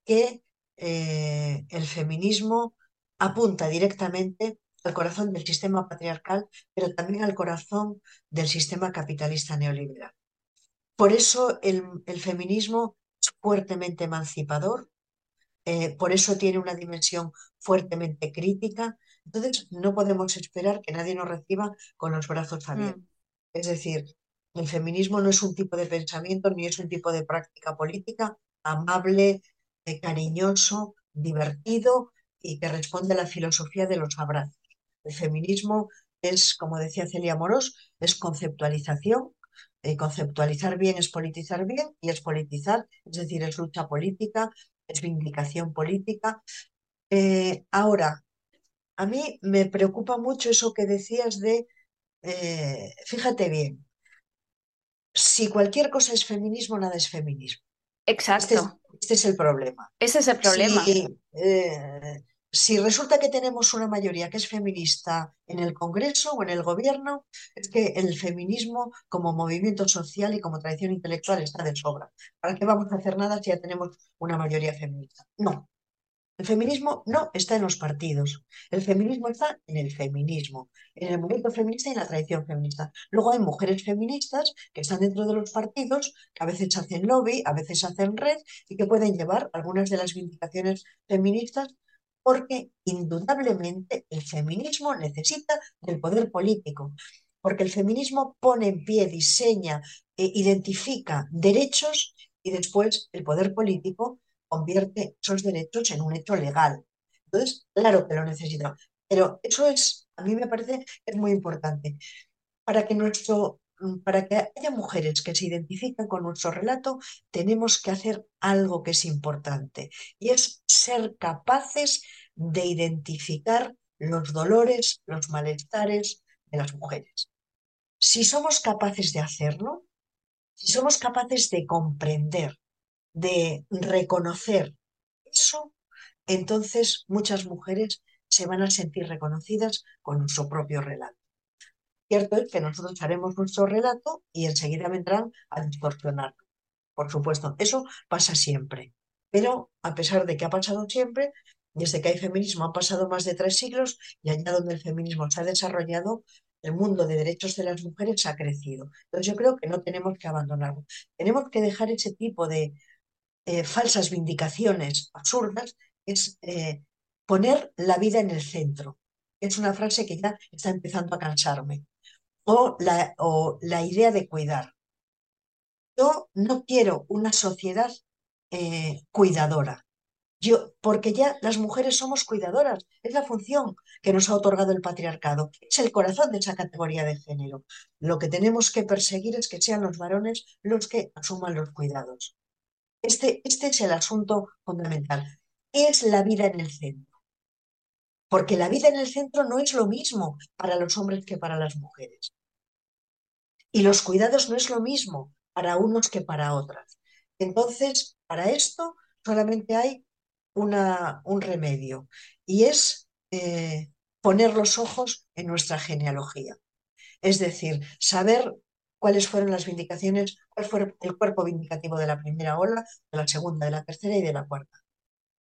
que eh, el feminismo apunta directamente al corazón del sistema patriarcal, pero también al corazón del sistema capitalista neoliberal. Por eso el, feminismo es fuertemente emancipador, eh, por eso tiene una dimensión fuertemente crítica. Entonces, no podemos esperar que nadie nos reciba con los brazos abiertos. Mm. Es decir, el feminismo no es un tipo de pensamiento ni es un tipo de práctica política amable, eh, cariñoso, divertido y que responde a la filosofía de los abrazos. El feminismo es, como decía Celia Morós, es conceptualización, eh, conceptualizar bien es politizar bien y es politizar, es decir, es lucha política, es vindicación política. Eh, ahora, a mí me preocupa mucho eso que decías de, eh, fíjate bien, si cualquier cosa es feminismo, nada es feminismo. Exacto. Este es el problema. Ese es el problema. Si, si resulta que tenemos una mayoría que es feminista en el Congreso o en el gobierno, es que el feminismo como movimiento social y como tradición intelectual está de sobra. ¿Para qué vamos a hacer nada si ya tenemos una mayoría feminista? No. El feminismo no está en los partidos. El feminismo está en el feminismo, en el movimiento feminista y en la tradición feminista. Luego hay mujeres feministas que están dentro de los partidos, que a veces hacen lobby, a veces hacen red y que pueden llevar algunas de las vindicaciones feministas porque indudablemente el feminismo necesita del poder político, porque el feminismo pone en pie, diseña, e identifica derechos y después el poder político convierte esos derechos en un hecho legal. Entonces, claro que lo necesita, pero eso es, a mí me parece es muy importante. Para que nuestro para que haya mujeres que se identifiquen con nuestro relato, tenemos que hacer algo que es importante y es ser capaces de identificar los dolores, los malestares de las mujeres. Si somos capaces de hacerlo, si somos capaces de comprender, de reconocer eso, entonces muchas mujeres se van a sentir reconocidas con nuestro propio relato. Cierto es que nosotros haremos nuestro relato y enseguida vendrán a distorsionarlo. Por supuesto, eso pasa siempre. Pero a pesar de que ha pasado siempre, desde que hay feminismo han pasado más de tres siglos y allá donde el feminismo se ha desarrollado, el mundo de derechos de las mujeres ha crecido. Entonces yo creo que no tenemos que abandonarlo. Tenemos que dejar ese tipo de eh, falsas vindicaciones absurdas, es eh, poner la vida en el centro. Es una frase que ya está empezando a cansarme o la, o la idea de cuidar. Yo no quiero una sociedad eh, cuidadora. Yo, porque ya las mujeres somos cuidadoras, es la función que nos ha otorgado el patriarcado, es el corazón de esa categoría de género. Lo que tenemos que perseguir es que sean los varones los que asuman los cuidados. Este, este es el asunto fundamental. Es la vida en el centro. Porque la vida en el centro no es lo mismo para los hombres que para las mujeres. Y los cuidados no es lo mismo para unos que para otras. Entonces, para esto solamente hay una, un remedio y es eh, poner los ojos en nuestra genealogía. Es decir, saber cuáles fueron las vindicaciones, cuál fue el cuerpo vindicativo de la primera ola, de la segunda, de la tercera y de la cuarta.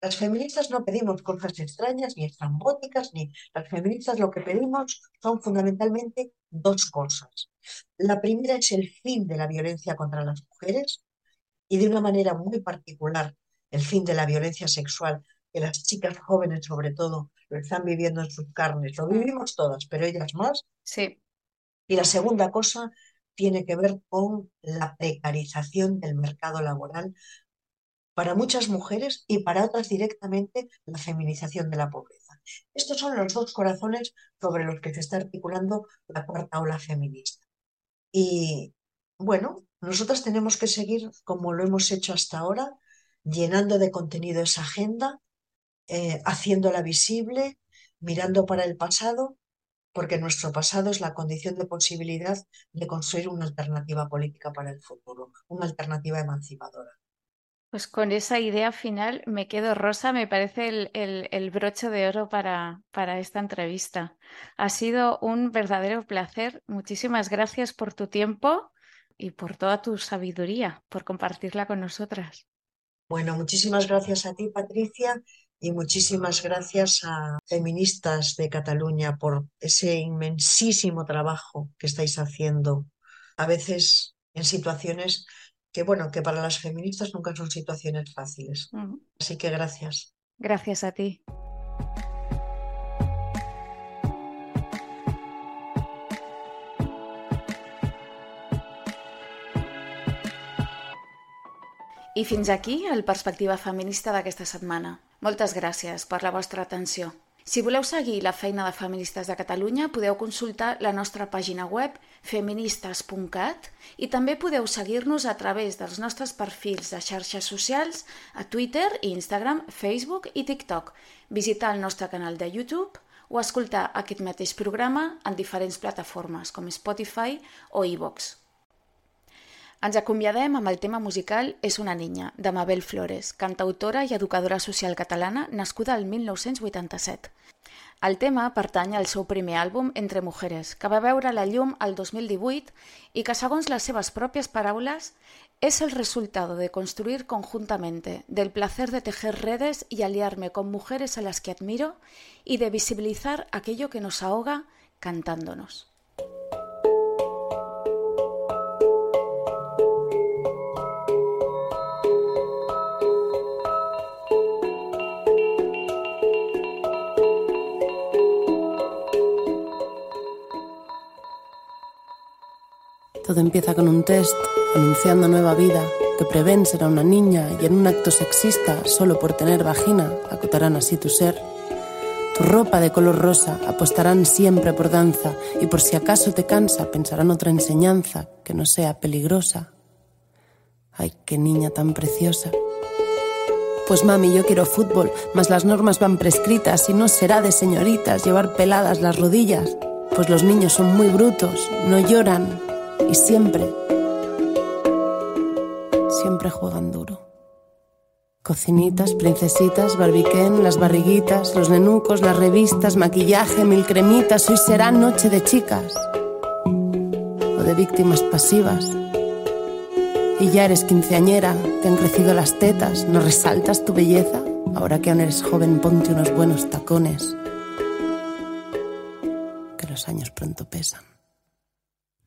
Las feministas no pedimos cosas extrañas ni estrambóticas, ni las feministas lo que pedimos son fundamentalmente dos cosas. La primera es el fin de la violencia contra las mujeres y de una manera muy particular el fin de la violencia sexual, que las chicas jóvenes sobre todo lo están viviendo en sus carnes. Lo vivimos todas, pero ellas más. Sí. Y la segunda cosa tiene que ver con la precarización del mercado laboral para muchas mujeres y para otras directamente la feminización de la pobreza. Estos son los dos corazones sobre los que se está articulando la cuarta ola feminista. Y bueno, nosotras tenemos que seguir como lo hemos hecho hasta ahora, llenando de contenido esa agenda, eh, haciéndola visible, mirando para el pasado, porque nuestro pasado es la condición de posibilidad de construir una alternativa política para el futuro, una alternativa emancipadora. Pues con esa idea final me quedo rosa, me parece el, broche de oro para esta entrevista. Ha sido un verdadero placer. Muchísimas gracias por tu tiempo y por toda tu sabiduría, por compartirla con nosotras. Bueno, muchísimas gracias a ti, Patricia, y muchísimas gracias a feministas de Cataluña por ese inmensísimo trabajo que estáis haciendo, a veces en situaciones que bueno, que para las feministas nunca son situaciones fáciles. Así que gracias. Gracias a ti. I fins aquí el Perspectiva Feminista d'aquesta setmana. Moltes gràcies per la vostra atenció. Si voleu seguir la feina de Feministes de Catalunya, podeu consultar la nostra pàgina web feministes.cat i també podeu seguir-nos a través dels nostres perfils de xarxes socials a Twitter, Instagram, Facebook i TikTok, visitar el nostre canal de YouTube o escoltar aquest mateix programa en diferents plataformes com Spotify o iVoox. Ens acomiadem amb el tema musical És una niña, de Mabel Flores, cantautora i educadora social catalana nascuda el 1987. El tema pertany al seu primer àlbum Entre Mujeres, que va veure la llum el 2018 i que, segons les seves pròpies paraules, es el resultado de construir conjuntamente, del placer de tejer redes y aliarme con mujeres a las que admiro y de visibilizar aquello que nos ahoga cantándonos. Todo empieza con un test anunciando nueva vida, que prevén será una niña y en un acto sexista, solo por tener vagina, acotarán así tu ser. Tu ropa de color rosa apostarán siempre por danza y por si acaso te cansa pensarán otra enseñanza que no sea peligrosa. Ay, qué niña tan preciosa. Pues mami, yo quiero fútbol, mas las normas van prescritas y no será de señoritas llevar peladas las rodillas, pues los niños son muy brutos, no lloran y siempre siempre juegan duro. Cocinitas, princesitas, barbiquén, las barriguitas, los nenucos, las revistas, maquillaje, mil cremitas, hoy será noche de chicas o de víctimas pasivas. Y ya eres quinceañera, te han crecido las tetas, ¿no resaltas tu belleza? Ahora que aún eres joven, ponte unos buenos tacones, que los años pronto pesan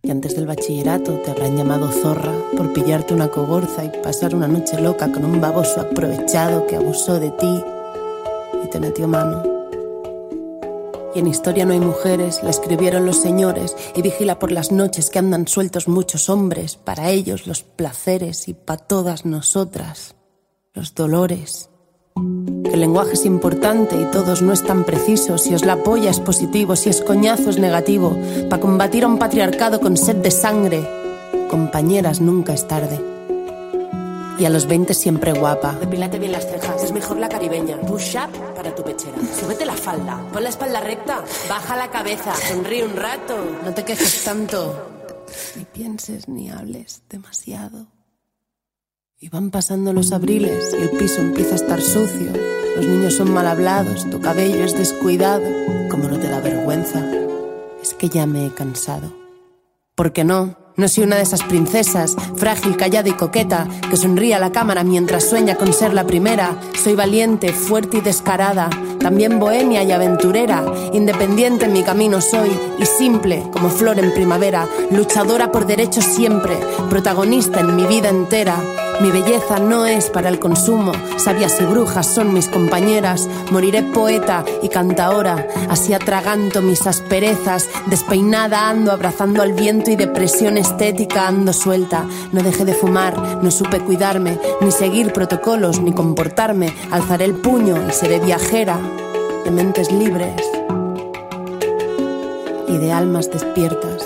y antes del bachillerato te habrán llamado zorra por pillarte una cogorza y pasar una noche loca con un baboso aprovechado que abusó de ti y te metió mano. Y en historia no hay mujeres, la escribieron los señores, y vigila por las noches que andan sueltos muchos hombres, para ellos los placeres y para todas nosotras los dolores que el lenguaje es importante y todos no están precisos. Si os la apoya es positivo, si es coñazo es negativo. Para combatir a un patriarcado con sed de sangre, compañeras, nunca es tarde. Y a los 20 siempre guapa. Depílate bien las cejas, es mejor la caribeña. Push up para tu pechera. Súbete la falda, pon la espalda recta, baja la cabeza, sonríe un rato. No te quejes tanto. Ni pienses ni hables demasiado. Y van pasando los abriles y el piso empieza a estar sucio. Los niños son mal hablados, tu cabello es descuidado. Como no te da vergüenza? Es que ya me he cansado. ¿Por qué no? No soy una de esas princesas, frágil, callada y coqueta, que sonríe a la cámara mientras sueña con ser la primera. Soy valiente, fuerte y descarada, también bohemia y aventurera. Independiente en mi camino soy y simple como flor en primavera. Luchadora por derechos siempre, protagonista en mi vida entera. Mi belleza no es para el consumo, sabias y brujas son mis compañeras. Moriré poeta y cantaora, así atraganto mis asperezas. Despeinada ando abrazando al viento y depresión estética ando suelta. No dejé de fumar, no supe cuidarme, ni seguir protocolos, ni comportarme. Alzaré el puño y seré viajera de mentes libres y de almas despiertas.